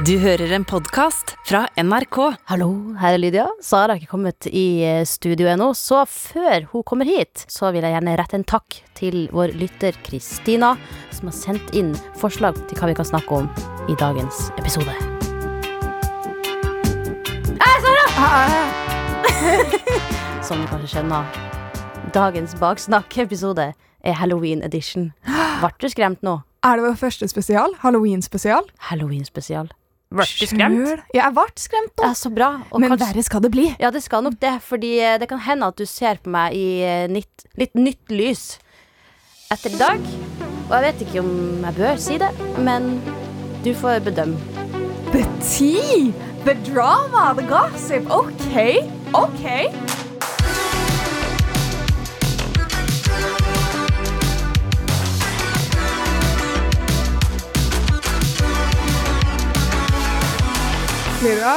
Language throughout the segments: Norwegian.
Du hører en podkast fra NRK. Hallo, her er Lydia. Sara har ikke kommet i eh, studio ennå, så før hun kommer hit, så vil jeg gjerne rette en takk til vår lytter Kristina, som har sendt inn forslag til hva vi kan snakke om i dagens episode. Hei, Sara! Som du kanskje skjønner, dagens baksnakk-episode er Halloween edition. Ble du skremt nå? Er det vår første spesial? Halloween-spesial? Halloween-spesial. Ble du skremt? Ja, jeg ble skremt nå. Ja, så bra. Og Men kanskje- verre skal det bli. Ja, det skal nok det, fordi eh, det kan hende at du ser på meg i eh, nytt, litt nytt lys etter i dag. Og jeg vet ikke om jeg bør si det, men du får bedømme. The tea, the drama, the gossip. OK, OK. Lydia,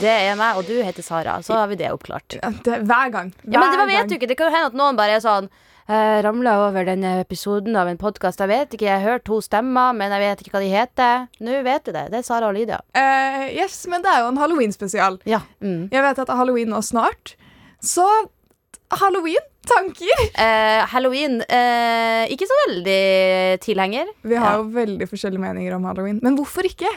Det er meg, og du heter Sara. Så har vi det oppklart. ja, det, hver gang. Hver Ja, men det gang. vet du ikke. Det kan jo hende at noen bare er sånn jeg ramla over denne episoden av en podkast. Jeg vet ikke, jeg har hørt to stemmer, men jeg vet ikke hva de heter. Nå vet du det. Det er Sara og Lydia. Uh, yes, men det er jo en halloween-spesial. Ja. Mm. Jeg vet at det er halloween nå snart. Så halloween, tanker. Uh, Halloween uh, Ikke så veldig tilhenger. Vi har Ja. jo veldig forskjellige meninger om halloween. Men hvorfor ikke?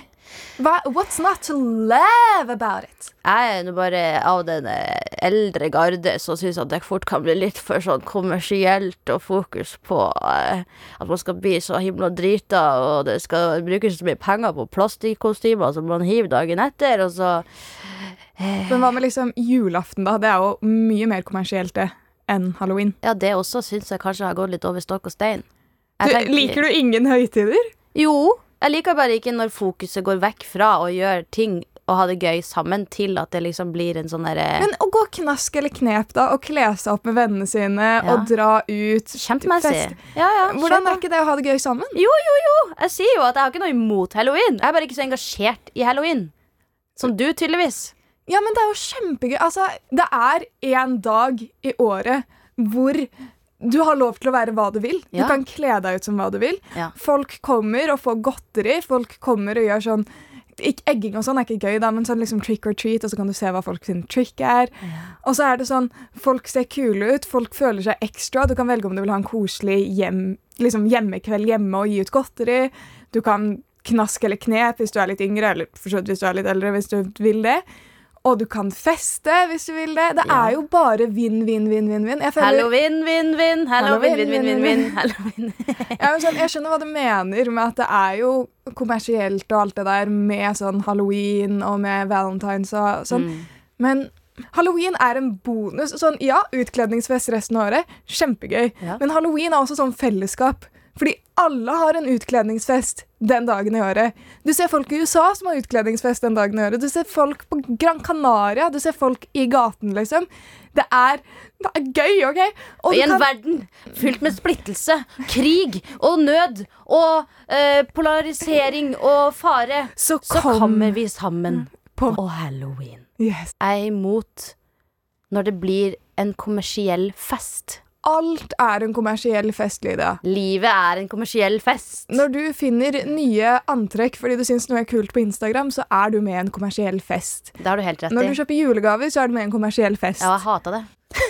Hva, what's not to love about it? Jeg er nå bare av den eh, eldre garde som syns at det fort kan bli litt for sånn kommersielt og fokus på eh, at man skal bli så himla drita, og det skal brukes så mye penger på plastikkostymer som man hiver dagen etter, og så Men hva med liksom julaften, da? Det er jo mye mer kommersielt det enn halloween. Ja, det også syns jeg kanskje har gått litt over stokk og stein. Du, liker du ingen høytider? Jo. Jeg liker bare ikke når fokuset går vekk fra å gjøre ting og ha det gøy sammen, til at det liksom blir en sånn derre Men å gå knask eller knep, da, og kle seg opp med vennene sine Ja. og dra ut Kjempemessig. Ja, ja, Hvordan er ikke det å ha det gøy sammen? Jo, jo, jo. Jeg sier jo at jeg har ikke noe imot halloween. Jeg er bare ikke så engasjert i halloween. Som du, tydeligvis. Ja, men det er jo kjempegøy. Altså, det er én dag i året hvor du har lov til å være hva du vil. Ja. Du kan kle deg ut som hva du vil. Ja. Folk kommer og får godteri. Folk kommer og gjør sånn ikke, Egging og sånn er ikke gøy, da, men sånn liksom trick or treat, og så kan du se hva folk sin trick er. Og så er det sånn, folk ser kule ut, folk føler seg ekstra. Du kan velge om du vil ha en koselig hjem, liksom hjemmekveld hjemme og gi ut godteri. Du kan knask eller knep hvis du er litt yngre, eller hvis du er litt eldre, hvis du vil det. Og du kan feste hvis du vil det. Det Ja. er jo bare vinn, vinn, vinn, vinn. vinn. Jeg føler- Halloween, vinn, vinn. Halloween, vinn, vinn, vinn, vinn. vinn. Ja, men jeg skjønner hva du mener med at det er jo kommersielt og alt det der med sånn halloween og med valentines og sånn. Mm. Men halloween er en bonus. Sånn, ja, utkledningsfest resten av året. Kjempegøy. Ja. Men halloween er også sånn fellesskap. Fordi alle har en utkledningsfest den dagen i året. Du ser folk i USA som har utkledningsfest den dagen i året. Du ser folk på Gran Canaria. Du ser folk i gaten, liksom. Det er, det er gøy, OK? Og I en kan- verden fylt med splittelse, krig og nød og eh, polarisering og fare, så, så kommer vi sammen på på halloween. yes. Jeg er imot når det blir en kommersiell fest. Alt er en kommersiell fest, Lydia. Livet er en kommersiell fest. Når du finner nye antrekk fordi du syns noe er kult på Instagram, så er du med i en kommersiell fest. Det har du helt rett i. Når du kjøper julegaver, så er du med i en kommersiell fest. Ja, jeg hata det.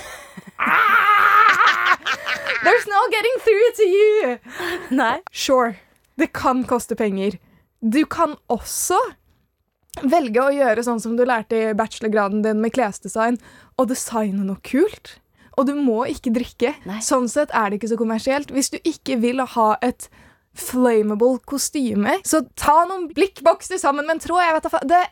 There's no getting through to you! Nei. Sure, det kan koste penger. Du kan også velge å gjøre sånn som du lærte i bachelorgraden din med klesdesign, og designe noe kult. Og du må ikke drikke. Nei. Sånn sett er det ikke så kommersielt. Hvis du ikke vil ha et flammable kostyme, så ta noen blikkbokser sammen med en tråd. Jeg vet da fa- Det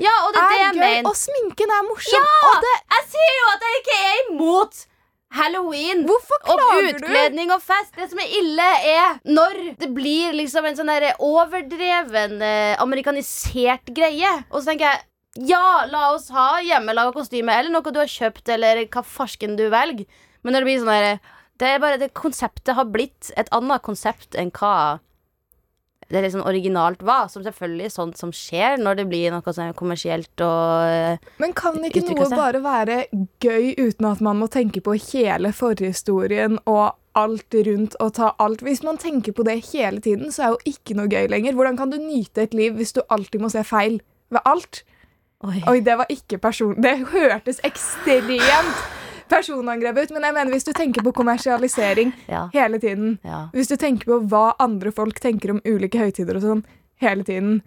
Ja, og det er det jeg gøy, mener. og sminken er morsom. Ja! Det, Jeg sier jo at jeg ikke er imot halloween. Og utkledning du? og fest. Det som er ille, er når det blir liksom en sånn overdreven eh, amerikanisert greie. Og så tenker jeg ja, la oss ha hjemmelaga kostyme eller noe du har kjøpt, eller hva farsken du velger. Men når det blir sånn der Det er bare det konseptet har blitt et annet konsept enn hva det liksom originalt var. Som selvfølgelig er sånt som skjer når det blir noe sånn kommersielt og eh, Men kan ikke noe seg. bare være gøy uten at man må tenke på hele forhistorien og alt rundt og ta alt Hvis man tenker på det hele tiden, så er jo ikke noe gøy lenger. Hvordan kan du nyte et liv hvis du alltid må se feil ved alt? Oi. Oi, det var ikke person... Det hørtes ekstremt personangrep ut, men jeg mener hvis du tenker på kommersialisering Ja. hele tiden, ja. hvis du tenker på hva andre folk tenker om ulike høytider og sånn hele tiden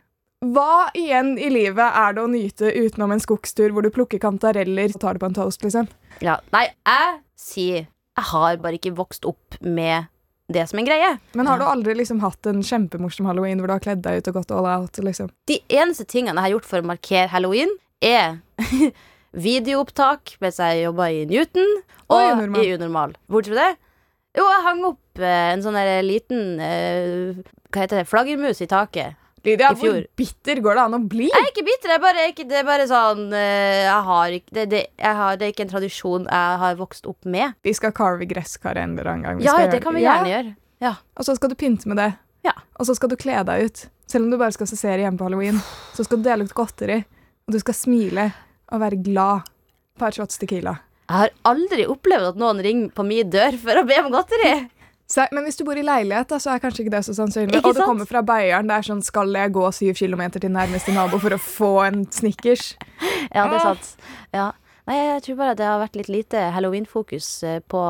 Hva igjen i livet er det å nyte utenom en skogstur hvor du plukker kantareller og tar det på en toast, liksom? ja. Nei, jeg sier Jeg har bare ikke vokst opp med det som en greie. Men har du aldri liksom hatt en kjempemorsom halloween hvor du har kledd deg ut og gått all out? liksom? De eneste tingene jeg har gjort for å markere halloween, er videoopptak mens jeg jobba i Newton, og, Og i Unormal. i Unormal. Bortsett fra det Jo, jeg hang opp eh, en sånn der liten eh, Hva heter det? Flaggermus i taket. Lydia, hvor bitter går det an å bli? Jeg er ikke bitter. Jeg bare, ikke, det er bare sånn eh, Jeg har ikke det, det, jeg har, det er ikke en tradisjon jeg har vokst opp med. Vi skal carve gresskar en eller annen gang. Ja, det kan vi Ja, gjerne gjøre. Ja. Og så skal du pynte med det. Ja. Og så skal du kle deg ut. Selv om du bare skal se serie hjemme på halloween. Så skal du dele ut godteri, og du skal smile og være glad. Par shots Tequila. Jeg har aldri opplevd at noen ringer på min dør for å be om godteri. Så, men hvis du bor i leilighet, da, så er kanskje ikke det så sannsynlig. Ikke og du kommer fra Beiarn, det er sånn Skal jeg gå syv kilometer til nærmeste nabo for å få en Snickers? Ja, det er Ah. sant. Ja. Nei, jeg tror bare at det har vært litt lite halloween-fokus eh, på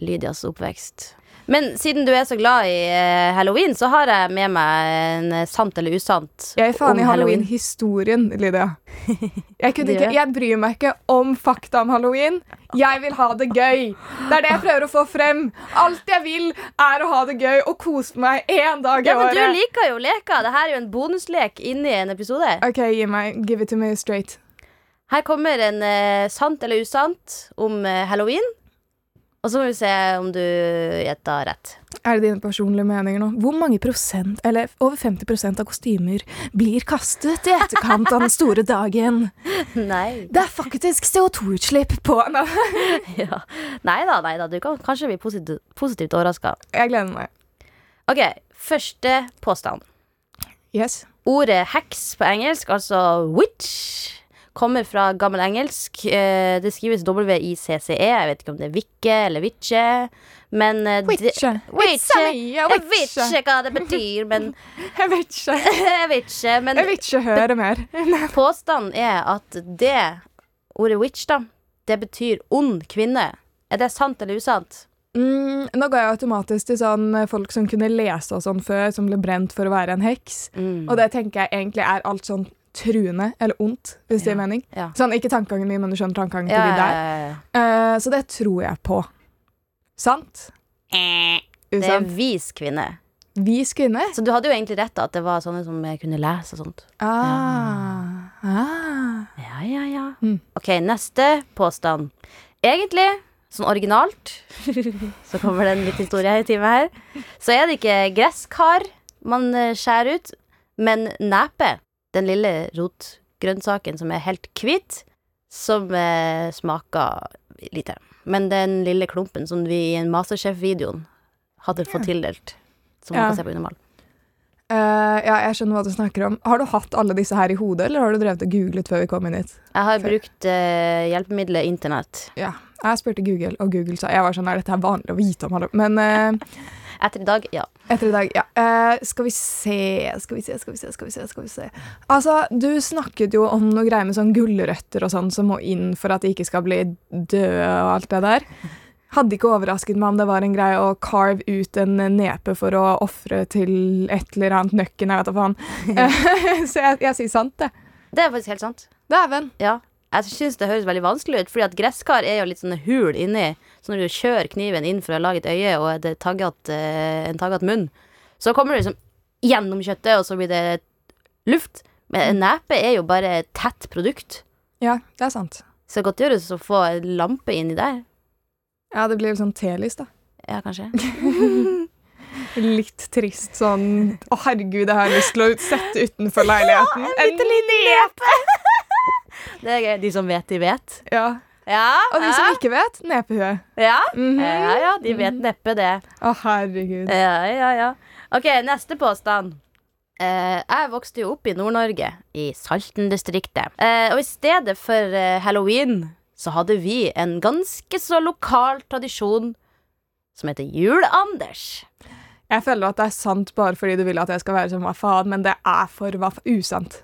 Lydias oppvekst. Men siden du er så glad i eh, halloween, så har jeg med meg en eh, sant eller usant Jeg er faen i halloween-historien, Lydia. Jeg, kunne ikke, jeg bryr meg ikke om fakta om halloween. Jeg vil ha det gøy. Det er det jeg prøver å få frem. Alt jeg vil, er å ha det gøy og kose meg én dag i Ja, men du året. liker jo leker. Dette er jo en bonuslek inni en episode. OK, gi meg Give it to me straight. Her kommer en eh, sant eller usant om eh, halloween. Og så må vi se om du gjetter rett. Er det dine personlige meninger nå? Hvor mange prosent, eller over 50% av kostymer, blir kastet i etterkant av den store dagen? Nei. Det er faktisk CO2-utslipp på nå. Ja. Nei da, nei da. Du kan kanskje bli positivt, positivt overraska. Jeg gleder meg. OK, første påstand. Yes. Ordet heks på engelsk, altså witch, kommer fra gammel engelsk. Eh, Det skrives W-I-C-C-E. E. Jeg vet ikke om det er vikke eller vitche. Men eh, Witche. Witche. It's a Jeg vet ikke hva det betyr, men Jeg vet ikke. Jeg vet ikke. Men Jeg vet ikke høre mer. påstanden er at det ordet witch, da, det betyr ond kvinne. Er det sant eller usant? Mm, nå går jeg automatisk til sånn eh, folk som kunne lese og sånn før, som ble brent for å være en heks. Og det tenker jeg egentlig er alt sånn truende eller ondt, hvis det Ja. gir mening. Ja. Sånn, Ikke tankegangen min, men du skjønner tankegangen Ja, til de der. ja, ja. Eh, så det tror jeg på. Sant? Eh, Det er vis kvinne. Vis kvinne? Så du hadde jo egentlig rett at det var sånne som jeg kunne lese og sånt. Ah. ah. Ja, ja, ja. Mm. Ok, neste påstand. Egentlig, sånn originalt, så kommer det en litt historie i time her, så er det ikke gresskar man skjærer ut, men nepe. Den lille rotgrønnsaken som er helt hvit, som eh, smaker lite. Men den lille klumpen som vi i en Masterchef-videoen hadde fått tildelt, som man Ja. kan se på Unormal. Eh, ja, jeg skjønner hva du snakker om. Har du hatt alle disse her i hodet, eller har du drevet og googlet før vi kom inn hit? Jeg har brukt eh, hjelpemiddelet internett. Ja. Jeg spurte Google, og Google sa Jeg var sånn, er dette er vanlig å vite om? hallo?» Men eh, Etter i dag, ja. etter i dag, ja. Uh, skal vi se, skal vi se, skal vi se, skal vi se, skal vi se. Altså, du snakket jo om noe greier med sånn gulrøtter og sånn som må inn for at de ikke skal bli døde og alt det der. Hadde ikke overrasket meg om det var en greie å carve ut en nepe for å ofre til et eller annet nøkken, jeg vet da faen. Eh, Så jeg, jeg sier sant, det. Det er faktisk helt sant. Dæven. Ja. Jeg syns det høres veldig vanskelig ut, fordi at gresskar er jo litt sånne hul inni. Så når du kjører kniven inn for å lage et øye og et tagget, eh, en tagget munn, så kommer du liksom gjennom kjøttet, og så blir det luft. Men en nepe er jo bare et tett produkt. Ja, det er sant. Så godt gjøres å få en lampe inni der. Ja, det blir litt sånn telys, da. Ja, kanskje. Litt trist sånn Å, herregud, jeg har lyst til å sette utenfor leiligheten. en bitte liten nepe! Det er gøy. De som vet, de vet. Ja. Ja. Og de som ikke vet, nepehue. ja. Mhm. ja, ja, de vet neppe det. Å, herregud. Ja, ja, ja. Ok, neste påstand. Uh, jeg vokste jo opp i Nord-Norge, i Salten-distriktet. Uh, og i stedet for uh, halloween så hadde vi en ganske så lokal tradisjon som heter Jul-Anders. Jeg føler at det er sant bare fordi du vil at jeg skal være som hva faen, men det er for hva usant.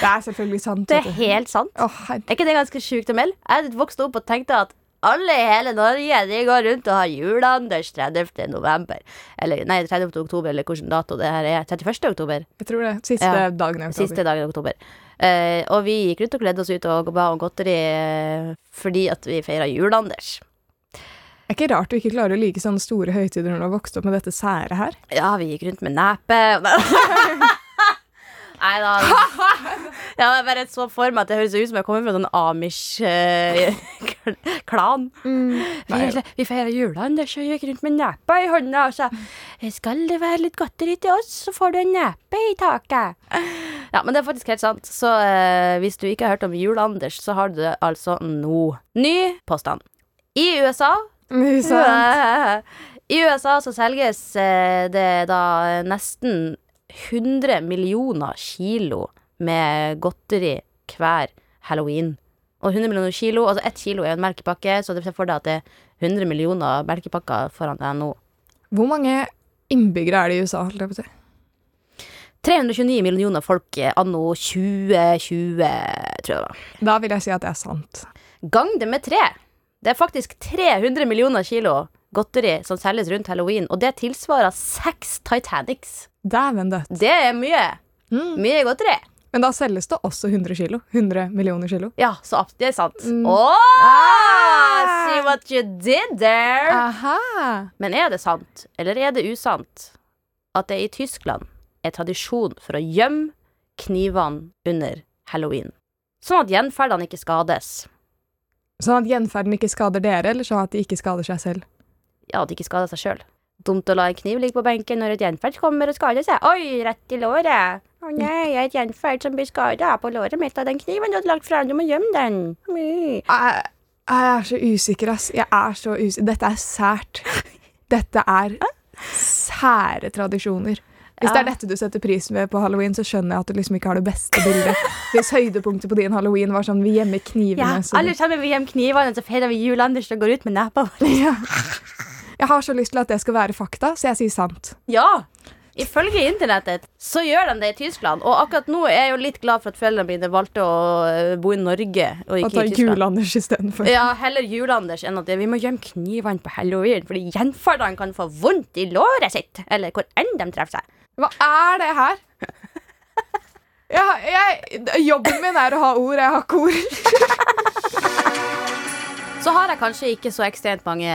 Det er selvfølgelig sant. Det er helt sant. Oh, Er ikke det ganske sjukt å melde? Jeg vokste opp og tenkte at alle i hele Norge de går rundt og har Jul-Anders 30. november. Eller nei, 30. oktober, eller hvilken dato det her er. 31. oktober. jeg tror det. Siste Ja. dagen i oktober. Siste dagen i oktober. Uh, og vi gikk rundt og kledde oss ut og ba om godteri uh, fordi at vi feira Jul-Anders. Det er ikke rart du ikke klarer å like sånne store høytider når du har vokst opp med dette sære her. Ja, vi gikk rundt med nepe. Nei da. Ja, jeg bare så for meg at det høres ut som jeg kommer fra en Amish-klan. Nei. vi, vi feira Jul-Anders og gikk rundt med nepa i hånda og sa Skal det være litt godteri til oss, så får du en nepe i taket. Ja, men det er faktisk helt sant. Så uh, hvis du ikke har hørt om Jul-Anders, så har du det altså nå. Ny påstand. I USA Sant. I USA så selges eh, det da nesten 100 millioner kilo med godteri hver halloween. Og 100 millioner kilo, altså ett kilo er en melkepakke, så det ser for deg at det er 100 millioner melkepakker foran deg nå. Hvor mange innbyggere er det i USA? holdt jeg på å si? 329 millioner folk anno 2020, tror jeg det var. Da vil jeg si at det er sant. Gang det med tre. Det er faktisk 300 millioner kilo godteri som selges rundt halloween, og det tilsvarer seks Titanics. Dæven dødt. Det er mye. Mm. Mye godteri. Men da selges det også 100 kilo. 100 millioner kilo. Ja, så det er sant. Mm. Oh, Ah! see what you did there! Aha! Men er det sant, eller er det usant, at det i Tyskland er tradisjon for å gjemme knivene under halloween? Sånn at gjenferdene ikke skades. Sånn at gjenferden ikke skader dere, eller sånn at de ikke skader seg selv. Ja, at de ikke skader seg sjøl. Dumt å la en kniv ligge på benken når et gjenferd kommer og skader seg. Oi, rett i låret. Å nei, jeg er et gjenferd som blir skada på låret mitt av den kniven du hadde lagt fra. Du må gjemme den. Mm. Jeg, jeg er så usikker, ass. Jeg er så usikker. Dette er sært. Dette er sære tradisjoner. Hvis det er dette du setter pris ved på halloween, så skjønner jeg at du liksom ikke har det beste bildet. Hvis høydepunktet på din halloween var sånn vi gjemmer knivene Ja, alle sammen vil gjemmer knivene, så feirer vi jul-Anders og går ut med nepa våre. ja. Jeg har så lyst til at det skal være fakta, så jeg sier sant. Ja! Ifølge internettet så gjør de det i Tyskland. Og akkurat nå er jeg jo litt glad for at foreldrene mine valgte å øh, bo i Norge og ikke i Tyskland. Jul-Anders istedenfor. Ja, heller jul-Anders enn at vi må gjemme knivene på halloween, fordi gjenferdene kan få vondt i låret sitt. Eller hvor enn de treffer seg. Hva er det her? Jeg, jeg, jobben min er å ha ord, jeg har ikke ord. Så har jeg kanskje ikke så ekstremt mange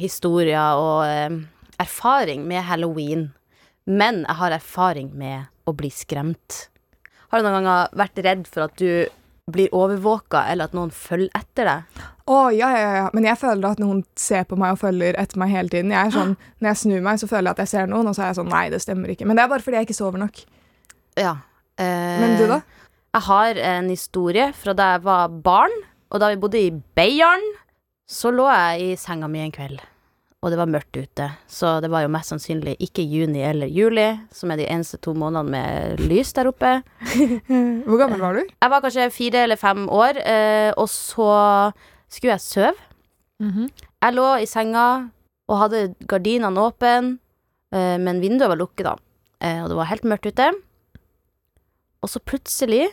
historier og eh, erfaring med halloween. Men jeg har erfaring med å bli skremt. Har du noen ganger vært redd for at du blir overvåka, eller at noen følger etter deg? Å, ja, ja, ja. Men jeg føler at noen ser på meg og følger etter meg hele tiden. Jeg sånn, Når jeg snur meg, så føler jeg at jeg ser noen, og så er jeg sånn Nei, det stemmer ikke. Men det er bare fordi jeg ikke sover nok. Ja. Eh, Men du, da? Jeg har en historie fra da jeg var barn, og da vi bodde i Beiarn, så lå jeg i senga mi en kveld. Og det var mørkt ute, så det var jo mest sannsynlig ikke juni eller juli, som er de eneste to månedene med lys der oppe. Hvor gammel var du? Jeg var kanskje fire eller fem år, eh, og så skulle jeg sove. Jeg lå i senga og hadde gardinene åpne, eh, men vinduet var lukket, da. Eh, og det var helt mørkt ute. Og så plutselig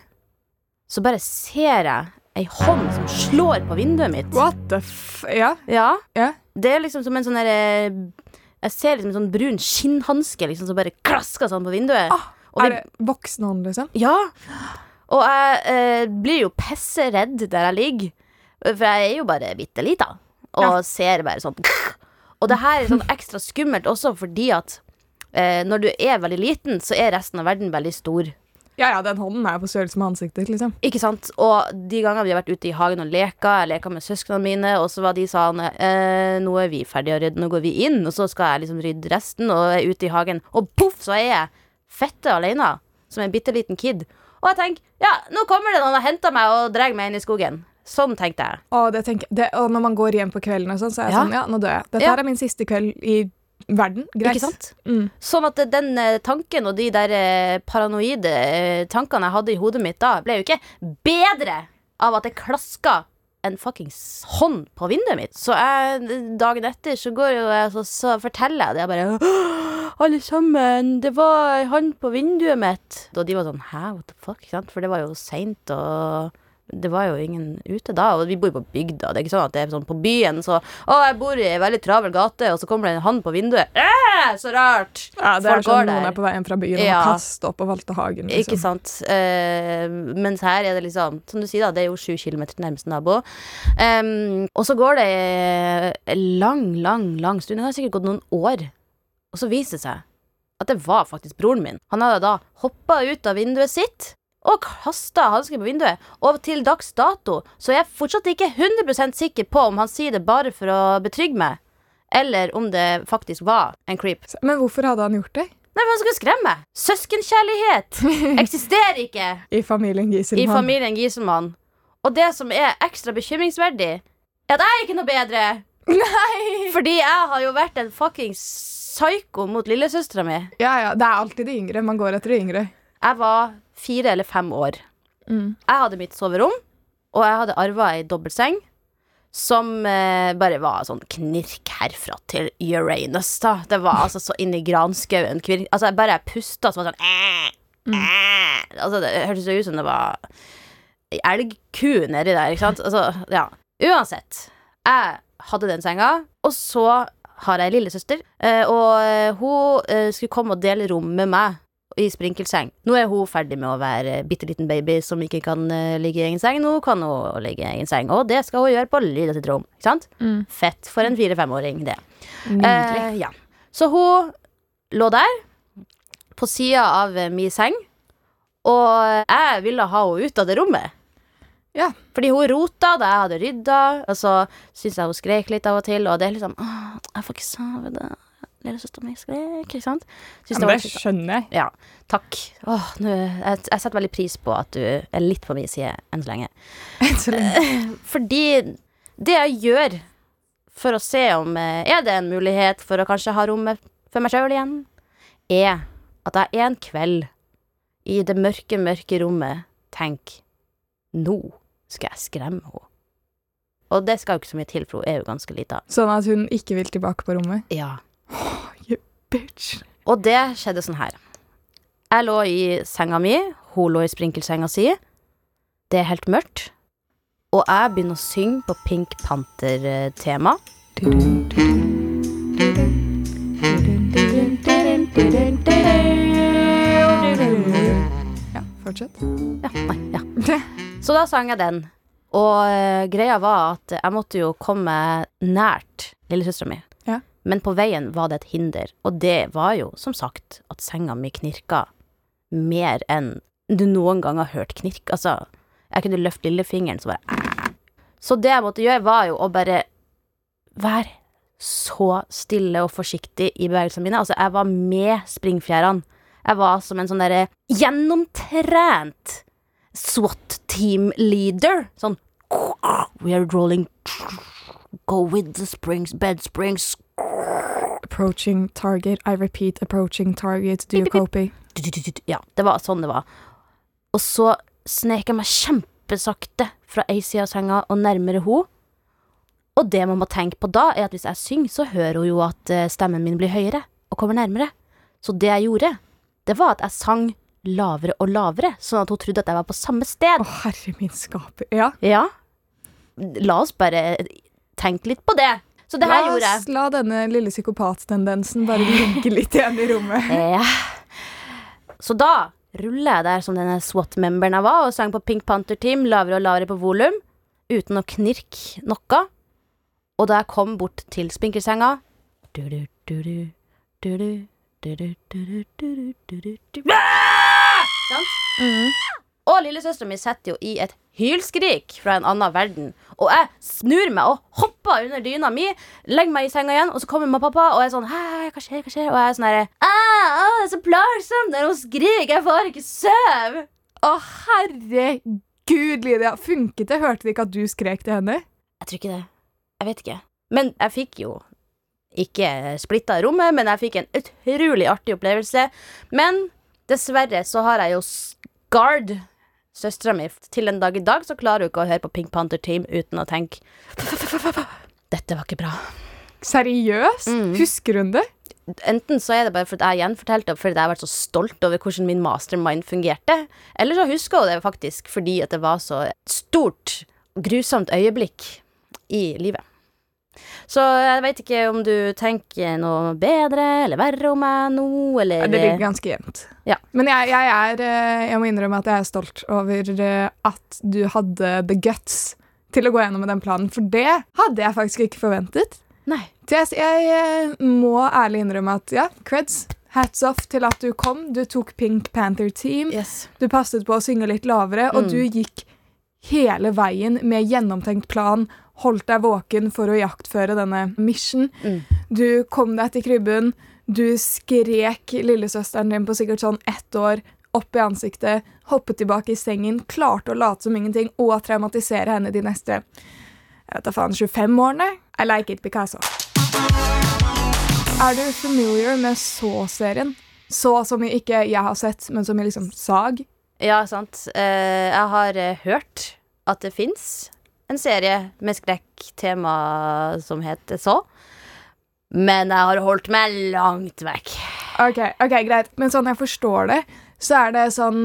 så bare ser jeg ei hånd som slår på vinduet mitt. What the f... Ja. Ja. Ja. Det er liksom som en sånn derre Jeg ser liksom en sånn brun skinnhanske liksom, som bare klasker sånn på vinduet. Ah, Er det voksen hånd, liksom? ja. Og jeg eh, blir jo pisseredd der jeg ligger, for jeg er jo bare bitte lita og Ja. ser bare sånn Og det her er sånn ekstra skummelt også fordi at eh, når du er veldig liten, så er resten av verden veldig stor. Ja, ja, den hånden er på størrelse med ansiktet, liksom. Ikke sant? Og de gangene vi har vært ute i hagen og leka, jeg leka med søsknene mine, og så var de sånn eh, Nå er vi ferdige å rydde, nå går vi inn, og så skal jeg liksom rydde resten, og er ute i hagen, og poff, så er jeg fette alene, som en bitte liten kid. Og jeg tenker ja, nå kommer det noen og henter meg og drar meg inn i skogen. Sånn tenkte jeg. Og, det tenker, det, og når man går hjem på kvelden og sånn, så er jeg Ja. sånn Ja, nå dør jeg. Dette Ja. er min siste kveld i verden. Greit. Ikke sant? Mm. Sånn at den eh, tanken og de der eh, paranoide eh, tankene jeg hadde i hodet mitt da, ble jo ikke bedre av at jeg klaska en fuckings hånd på vinduet mitt. Så jeg, dagen etter så går jo jeg så, så forteller jeg det. Jeg bare Alle sammen, det var ei hånd på vinduet mitt. Og de var sånn hæ, what the fuck? For det var jo seint, og det var jo ingen ute da. Og vi bor jo på bygda. Det er ikke sånn at det er sånn på byen, så Å, jeg bor i ei veldig travel gate, og så kommer det en hand på vinduet. Æh, så rart! Ja, det Folk er sånn noen er på vei hjem fra byen Ja. og kaster opp og valter hagen. Ikke Liksom. sant. Eh, mens her er det liksom Som du sier, da, det er jo sju kilometer til nærmeste nabo. Um, og så går det en lang, lang, lang stund. Det har sikkert gått noen år. Og så viser det seg at det var faktisk broren min. Han hadde da hoppa ut av vinduet sitt og kasta hansken på vinduet. Og til dags dato så er jeg fortsatt ikke 100 sikker på om han sier det bare for å betrygge meg, eller om det faktisk var en creep. Men hvorfor hadde han gjort det? Nei, for han skulle skremme. meg. Søskenkjærlighet eksisterer ikke I familien Giselmann? i familien Giselmann. Og det som er ekstra bekymringsverdig, er at jeg er ikke noe bedre. Nei! Fordi jeg har jo vært en fuckings psyko mot lillesøstera mi. Ja, ja, det er alltid de yngre. Man går etter de yngre. Jeg var fire eller fem år. Mm. Jeg hadde mitt soverom, og jeg hadde arva ei dobbeltseng. Som eh, bare var sånn knirk herfra til Uranus, da. Det var altså så inni granskauen. Altså, jeg bare jeg pusta, så var det sånn eh, eh. Altså, det hørtes jo ut som det var ei elgku nedi der, ikke sant? Altså, ja. Uansett. Jeg hadde den senga, og så har jeg ei lillesøster, eh, og hun eh, skulle komme og dele rom med meg i sprinkelseng. Nå er hun ferdig med å være bitte liten baby som ikke kan uh, ligge i egen seng. Nå kan hun ligge i egen seng, og det skal hun gjøre på Lyda sitt rom. Ikke sant? Mm. Fett for en fire-femåring, det. Eh, ja. Så hun lå der, på sida av min seng, og jeg ville ha henne ut av det rommet. Ja. Fordi hun rota da jeg hadde rydda, og så syns jeg hun skrek litt av og til, og det er liksom Åh, jeg får ikke sove, det Lillesøstera mi skrek, ikke sant? Synes Ja, det men var det skjønner jeg. ja, takk. Åh, nå, jeg, jeg setter veldig pris på at du er litt på min side enn så lenge. Så lenge. Fordi det jeg gjør for å se om eh, Er det en mulighet for å kanskje ha rommet for meg sjøl igjen, er at jeg en kveld i det mørke, mørke rommet tenker Nå skal jeg skremme henne. Og det skal jo ikke så mye til, for hun er jo ganske lita. Sånn at hun ikke vil tilbake på rommet. Ja. Bitch. Og det skjedde sånn her. Jeg lå i senga mi, hun lå i sprinkelsenga si. Det er helt mørkt. Og jeg begynner å synge på Pink Panther-tema. Ja, fortsett. Ja, nei, ja. Så da sang jeg den. Og eh, greia var at jeg måtte jo komme nært lillesøstera mi. Men på veien var det et hinder, og det var jo som sagt at senga mi knirka mer enn du noen gang har hørt knirk. Altså, jeg kunne løfte lillefingeren, så bare Så det jeg måtte gjøre, var jo å bare være så stille og forsiktig i bevegelsene mine. Altså, jeg var med springfjærene. Jeg var som en sånn derre gjennomtrent SWAT team leader. Sånn We are rolling Go with the springs, bed springs. Approaching target. I repeat, approaching target. Do you copy? Ja, det var sånn det var. Og så snek jeg meg kjempesakte fra ei side av senga og nærmere ho. Og det man må tenke på da, er at hvis jeg synger, så hører hun jo at eh, stemmen min blir høyere og kommer nærmere. Så det jeg gjorde, det var at jeg sang lavere og lavere, sånn at hun trodde at jeg var på samme Å, sted. herre min skaper. Ja. Ja. La oss bare tenke litt på det. Så det her la, gjorde jeg. la denne lille psykopattendensen bare ligge litt igjen i rommet. Ja. Så da ruller jeg der som denne SWAT-memberen jeg var, og sang på Pink Panther Team lavere og lavere på volum, uten å knirke noe. Og da jeg kom bort til spinkelsenga du-du, du- Ah! Sant? Og lillesøstera mi sitter jo i et hylskrik fra en annen verden. Og jeg snur meg og hopper under dyna mi, legger meg i senga igjen, og så kommer mamma og pappa og er sånn Hei, hva skjer, hva skjer? Og jeg er sånn herre Det er så plagsomt når hun skriker, jeg får ikke sove. Å, herregud, Lydia. Funket det? Hørte vi ikke at du skrek til henne? Jeg tror ikke det. Jeg vet ikke. Men jeg fikk jo ikke splitta rommet, men jeg fikk en utrolig artig opplevelse. Men dessverre så har jeg jo scarred Søstera mi til en dag i dag så klarer hun ikke å høre på Pink Panther Team uten å tenke Dette var ikke bra. Seriøst? Mm. Husker hun det? Enten så er det bare fordi jeg gjenfortalte det fordi jeg har vært så stolt over hvordan min mastermind fungerte, eller så husker hun det faktisk fordi at det var så et stort grusomt øyeblikk i livet. Så jeg vet ikke om du tenker noe bedre eller verre om meg nå, eller Ja, det ligger ganske jevnt. Ja. Men jeg, jeg er eh, Jeg må innrømme at jeg er stolt over eh, at du hadde the guts til å gå gjennom med den planen, for det hadde jeg faktisk ikke forventet. Nei. Jeg, jeg eh, må ærlig innrømme at ja, creds. Hats off til at du kom. Du tok Pink Panther Team. Yes. Du passet på å synge litt lavere, og Mm. du gikk hele veien med gjennomtenkt plan. Holdt deg våken for å jaktføre denne mission. Mm. Du kom deg til krybben. Du skrek lillesøsteren din på sikkert sånn ett år opp i ansiktet, hoppet tilbake i sengen, klarte å late som ingenting og traumatisere henne de neste jeg vet da faen, 25 årene. I like it, Picasso. Er du familiar med Så-serien? Så som ikke jeg har sett, men som i liksom sag? Ja, sant. Eh, jeg har eh, hørt at det fins en serie med skrekktema som heter Så. Men jeg har holdt meg langt vekk. Ok, ok, greit. Men sånn jeg forstår det, så er det sånn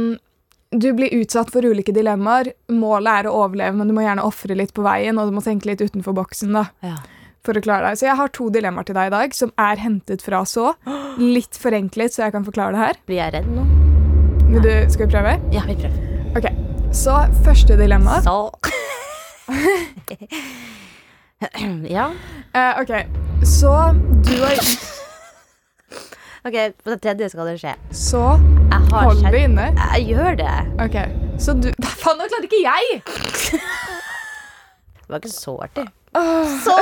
Du blir utsatt for ulike dilemmaer. Målet er å overleve, men du må gjerne ofre litt på veien, og du må tenke litt utenfor boksen da, Ja. for å klare deg. Så jeg har to dilemmaer til deg i dag, som er hentet fra så. Litt forenklet, så jeg kan forklare det her. Blir jeg redd nå? Vil du, skal vi prøve? Ja, vi prøver. Ok, Så første dilemma. Så Ja. Eh, ok, så du har OK, på det tredje skal det skje. Så Jeg har hold skjedd- det inne. Jeg gjør det. Ok, så du Faen, nå klarte ikke jeg! Det var ikke så artig. Så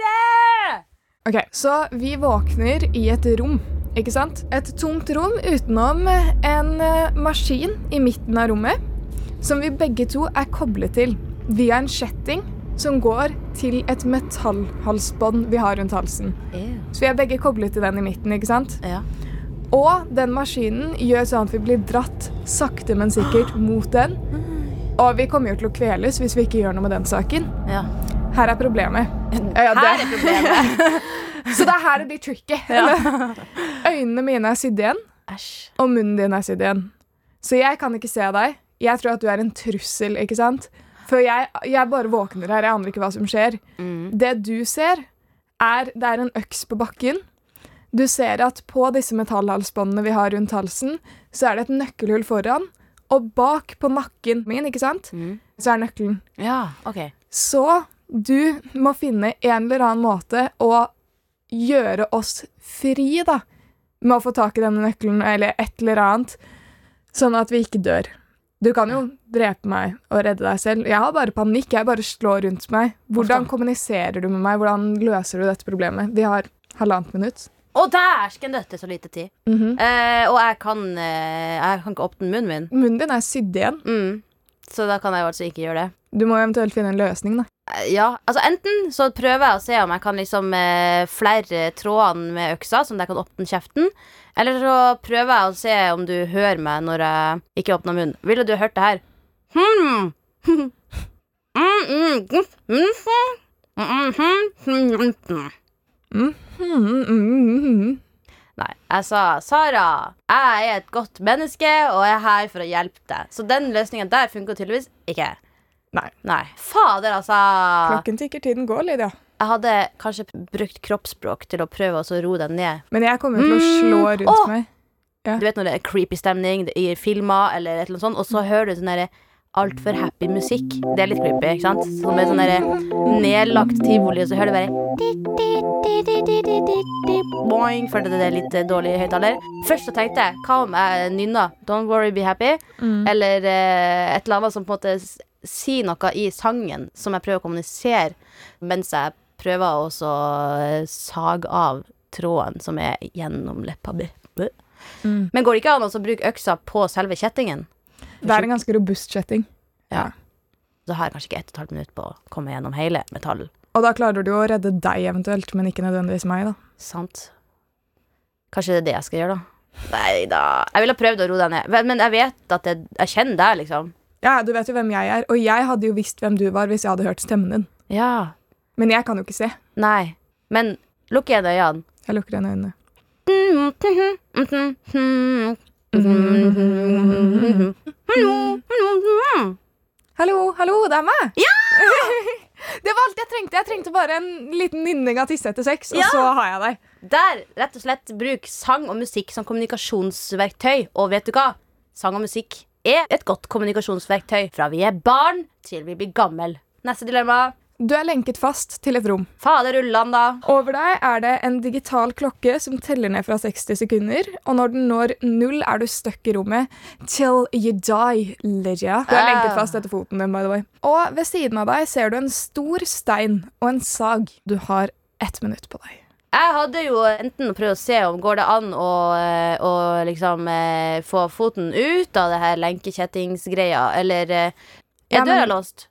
det! Ok, Så vi våkner i et rom, ikke sant? Et tomt rom utenom en eh, maskin i midten av rommet, som vi begge to er koblet til via en kjetting som går til et metallhalsbånd vi har rundt halsen. Så vi er begge koblet til den i midten, ikke sant? Ja. Og den maskinen gjør sånn at vi blir dratt sakte, men sikkert mot den. Og vi kommer jo til å kveles hvis vi ikke gjør noe med den saken. ja. Her er problemet. Ja, Her er problemet. Så det er her det blir tricky. Øynene mine er sydd igjen, og munnen din er sydd igjen. Så jeg kan ikke se deg. Jeg tror at du er en trussel, ikke sant? For jeg, jeg bare våkner her, jeg aner ikke hva som skjer. Mm. Det du ser, er det er en øks på bakken. Du ser at på disse metallhalsbåndene vi har rundt halsen, så er det et nøkkelhull foran. Og bak på nakken min, ikke sant, Mm. så er nøkkelen. Ja, OK. Så du må finne en eller annen måte å gjøre oss fri, da. Med å få tak i denne nøkkelen eller et eller annet, sånn at vi ikke dør. Du kan jo drepe meg og redde deg selv. Jeg har bare panikk. Jeg bare slår rundt meg. Hvordan kommuniserer du med meg? Hvordan løser du dette problemet? Vi har halvannet minutt. Å, dæsken døtte, så lite tid. Mhm. Eh, og jeg kan, eh, jeg kan ikke åpne munnen min. Munnen din er sydd igjen. Mm. Så da kan jeg jo altså ikke gjøre det. Du må eventuelt finne en løsning, da. Eh, Ja, altså Enten så prøver jeg å se om jeg kan liksom eh, flere trådene med øksa, at jeg kan åpne kjeften. Eller så prøver jeg å se om du hører meg når jeg ikke åpner munnen. Ville du hørt det her? Hmm. Nei, jeg sa Sara, jeg er et godt menneske og jeg er her for å hjelpe deg. Så den løsningen der funker tydeligvis ikke. Nei. Nei. Fader, altså. Klokken tikker, tiden går, Lydia. Jeg hadde kanskje brukt kroppsspråk til å prøve å roe den ned. Men jeg kommer til å mm. slå mm. rundt oh! meg. Ja. Du vet når det er creepy stemning i filmer, eller et eller annet sånt, og så mm. hører du sånn derre altfor happy musikk. Det er litt creepy, ikke sant? Som så med sånn nedlagt tivoli, og så hører du bare Boing, følte det er litt dårlig høyttaler. Først så tenkte jeg hva om jeg nynna Don't Worry Be Happy, mm. eller eh, et eller annet som på en måte s- sier noe i sangen som jeg prøver å kommunisere, mens jeg prøver å eh, sage av tråden som er gjennom leppa mi. Mm. Men går det ikke an å bruke øksa på selve kjettingen? Det er en ganske robust kjetting. Ja. Så har jeg kanskje ikke ett og et halvt minutt på å komme gjennom hele metallen. Og da klarer du å redde deg eventuelt, men ikke nødvendigvis meg, da. Sant? Kanskje det er det jeg skal gjøre, da. Nei da. Jeg ville prøvd å roe deg ned. Men- Men jeg vet at jeg, jeg kjenner deg, liksom. Ja, du vet jo hvem jeg er, og jeg hadde jo visst hvem du var hvis jeg hadde hørt stemmen din. Ja. Men jeg kan jo ikke se. Nei. Men lukk igjen øynene. Jeg lukker igjen øynene. Hallo, hallo, det er meg! Ja! det var alt jeg trengte. Jeg trengte bare en liten nynning av tisse etter sex, og Ja! så har jeg deg. Der, rett og slett, bruk sang og musikk som kommunikasjonsverktøy. Og vet du hva? Sang og musikk er et godt kommunikasjonsverktøy fra vi er barn til vi blir gammel. Neste dilemma. Du er lenket fast til et rom. Fader ullan, da. Over deg er det en digital klokke som teller ned fra 60 sekunder. Og når den når null, er du stuck i rommet till you die, Lydia. Du er Ah. lenket fast etter foten din, by the way. Og ved siden av deg ser du en stor stein og en sag. Du har ett minutt på deg. Jeg hadde jo enten prøvd å se om går det an å, eh, å liksom eh, få foten ut av det her lenkekjettingsgreia, eller eh, Ja, Er døra låst?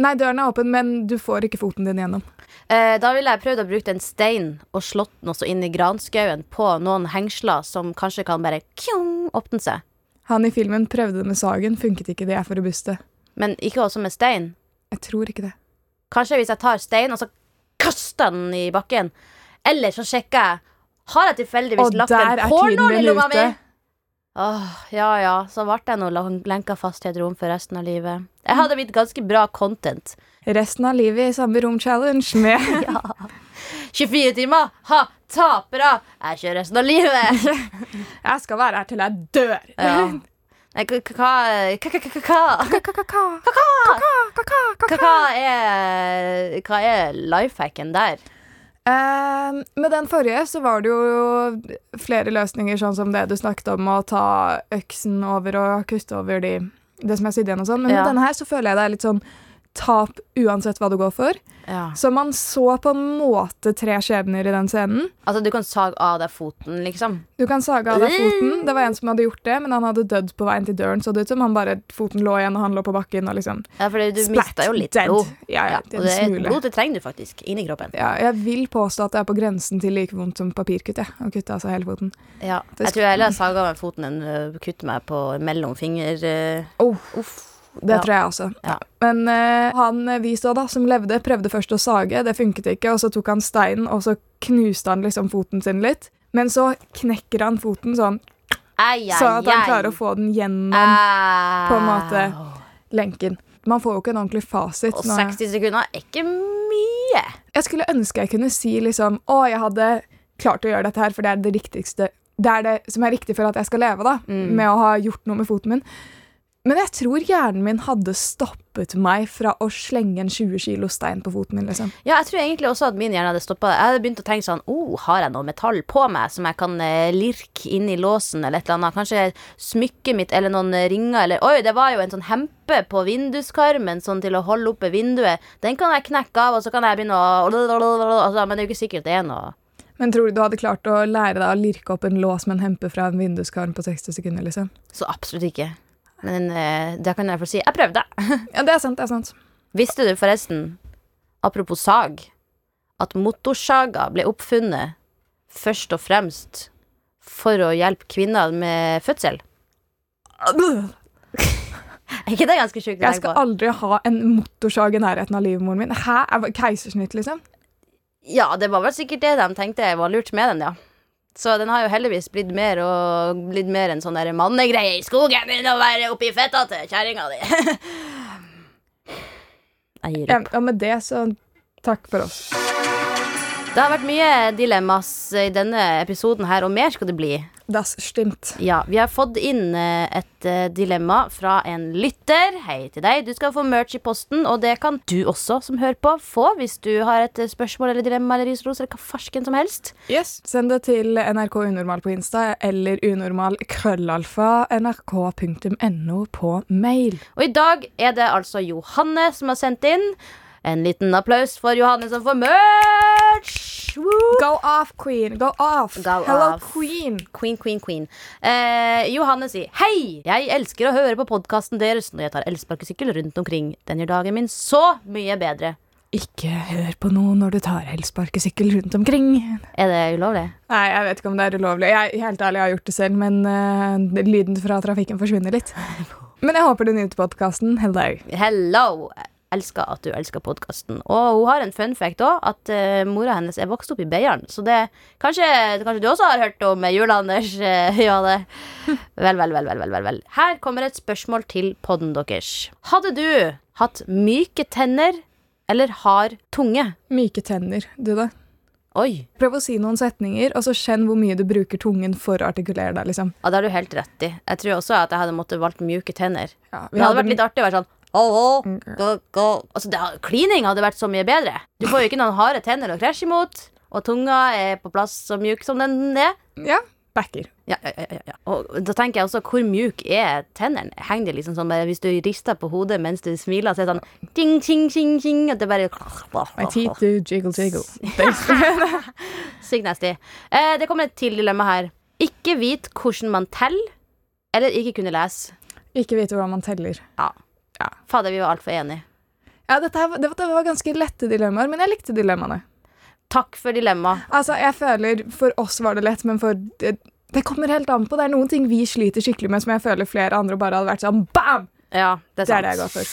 Nei, døren er åpen, men du får ikke foten din gjennom. Eh, da ville jeg prøvd å bruke en stein og slått den også inn i granskauen på noen hengsler som kanskje kan bare kjong, åpne seg. Han i filmen prøvde det med sagen, funket ikke, det er for robuste. Men ikke også med stein. Jeg tror ikke det. Kanskje hvis jeg tar stein og så kaster den i bakken. Eller så sjekker jeg Har jeg tilfeldigvis lagt en pornål i lomma mi? Åh, ja ja, så ble jeg nå lenka fast i et rom for resten av livet. Jeg hadde blitt ganske bra content. Resten av livet i samme rom-challenge med ja. 24 timer, ha, tapere! Jeg kjører resten av livet. Jeg skal være her til jeg dør. Ja. Hva er Hva er lifehacken der? Eh, med den forrige så var det jo flere løsninger, sånn som det du snakket om, å ta øksen over og kutte over de, det som er sydd igjen og sånn. Men Ja. med denne her så føler jeg det er litt sånn tap uansett hva du går for. Ja. Så man så på en måte tre skjebner i den scenen. Altså, du kan sage av deg foten, liksom? Du kan sage av deg foten. Det var en som hadde gjort det, men han hadde dødd på veien til døren, så det ut som han bare foten lå igjen, og han lå på bakken og liksom Ja, for du mista jo litt dead. blod. Ja, ja, og det er blod det trenger du faktisk inni kroppen. Ja, jeg vil påstå at det er på grensen til like vondt som papirkutt, jeg. Å kutte av seg hele foten. Ja. Jeg tror jeg heller saga av meg foten enn å kutte meg på mellomfinger. Uh, Oh, Uff. Det Ja. tror jeg også. Ja. Men uh, han vi så da, som levde, prøvde først å sage, det funket ikke, og så tok han steinen, og så knuste han liksom foten sin litt. Men så knekker han foten sånn, Ai, ai, så at han ai. klarer å få den gjennom på en måte. lenken. Man får jo ikke en ordentlig fasit. Og 60 sekunder er ikke mye. Jeg skulle ønske jeg kunne si liksom Å, jeg hadde klart å gjøre dette her, for det er det riktigste Det er det som er riktig for at jeg skal leve, da. Mm. Med å ha gjort noe med foten min. Men jeg tror hjernen min hadde stoppet meg fra å slenge en 20 kilo stein på foten min. liksom. Ja, jeg tror egentlig også at min hjerne hadde stoppa det. Jeg hadde begynt å tenke sånn oh, Har jeg noe metall på meg som jeg kan eh, lirke inn i låsen, eller et eller annet? Kanskje smykket mitt eller noen ringer, eller Oi, det var jo en sånn hempe på vinduskarmen sånn til å holde oppe vinduet. Den kan jeg knekke av, og så kan jeg begynne å altså, Men det er jo ikke sikkert det er noe Men tror du du hadde klart å lære deg å lirke opp en lås med en hempe fra en vinduskarm på 60 sekunder? liksom? Så absolutt ikke. Men eh, det kan jeg få si. Jeg prøvde. Ja, det er sant. det er sant. Visste du forresten, apropos sag, at motorsaga ble oppfunnet først og fremst for å hjelpe kvinner med fødsel? Er ikke det ganske sjukt å Jeg tenke skal på? aldri ha en motorsag i nærheten av livmoren min. Hæ? Er- Keisersnitt, liksom? Ja, det var vel sikkert det de tenkte var lurt med den, ja. Så den har jo heldigvis blitt mer og blitt mer en sånn mannegreie i skogen enn å være oppi fetta til kjerringa di. Jeg gir opp. ja, med det, så takk for oss. Det har vært mye dilemmas i denne episoden her, og mer skal det bli. Das stimmt. Ja, vi har fått inn eh, et eh, dilemma fra en lytter. Hei til deg. Du skal få merch i posten, og det kan du også som hører på, få hvis du har et eh, spørsmål eller dilemma eller risros eller hva farsken som helst. Yes. Send det til NRK Unormal på Insta eller unormal krøllalfa nrk.no på mail. Og i dag er det altså Johanne som har sendt inn. En liten applaus for Johanne som får merch! Woo! Go off, queen! Go off! Go Hello, off. queen! Queen, queen, queen. Eh, Johanne sier Hei! Jeg elsker å høre på podkasten deres når jeg tar elsparkesykkel rundt omkring. Den gjør dagen min så mye bedre. Ikke hør på noe når du tar elsparkesykkel rundt omkring. Er det ulovlig? Nei, jeg vet ikke om det er ulovlig. Jeg helt ærlig jeg har gjort det selv, men uh, lyden fra trafikken forsvinner litt. Men jeg håper du nyter podkasten. Hello. Hello! Elsker at du elsker podkasten. Og hun har en fun fact òg, at uh, mora hennes er vokst opp i Beiarn. Så det kanskje, kanskje du også har hørt om eh, Jule-Anders? Uh, ja, det. Vel, vel, vel, vel, vel, vel. Her kommer et spørsmål til podden deres. Hadde du hatt myke tenner eller hard tunge? Myke tenner, du da? Oi. Prøv å si noen setninger, og så kjenn hvor mye du bruker tungen for å artikulere deg. liksom. Ja, det har du helt rett i. Jeg tror også at jeg hadde måttet valgt mjuke tenner. Ja, Det hadde vært litt artig å være sånn Hallo, go, go. Altså, det, Klining hadde vært så mye bedre. Du får jo ikke noen harde tenner å krasje imot, og tunga er på plass så mjuk som den er. Ja, backer. Ja, ja, ja, ja. Og da tenker jeg også, hvor mjuk er tennene? Henger de liksom sånn bare Hvis du rister på hodet mens du smiler, så er det sånn ting, ting, ting, ting, at det bare My teeth do jiggle jiggle. Sykt nasty. Eh, det kommer et til dilemma her. Ikke vite hvordan man teller, eller ikke kunne lese. Ikke vite hvordan man teller. Ja. Ja. Fader, vi var altfor enige. Ja, dette, det, det var ganske lette dilemmaer, men jeg likte dilemmaene. Takk for dilemma. Altså, jeg føler For oss var det lett, men for det, det kommer helt an på. Det er noen ting vi sliter skikkelig med, som jeg føler flere andre bare hadde vært sånn bam! Ja, det er Det er det jeg går for.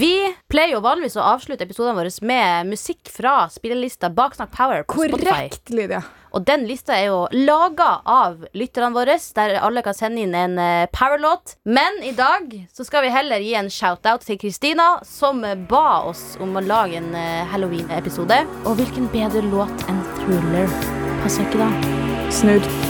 Vi pleier jo vanligvis å avslutte episodene våre med musikk fra spillelista Baksnakk Power på Spotify. Korrekt, Lydia. Og den lista er jo laga av lytterne våre, der alle kan sende inn en eh, powerlåt. Men i dag så skal vi heller gi en shout-out til Kristina, som ba oss om å lage en eh, Halloween-episode. Og hvilken bedre låt enn Thriller? Passer ikke da? Snurr.